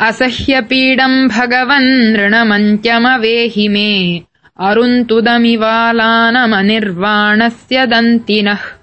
असह्यपीडम् भगवन् ऋणमन्त्यमवेहि मे। अरुन्तुदमिवालानमनिर्वाणस्य दन्तिनः।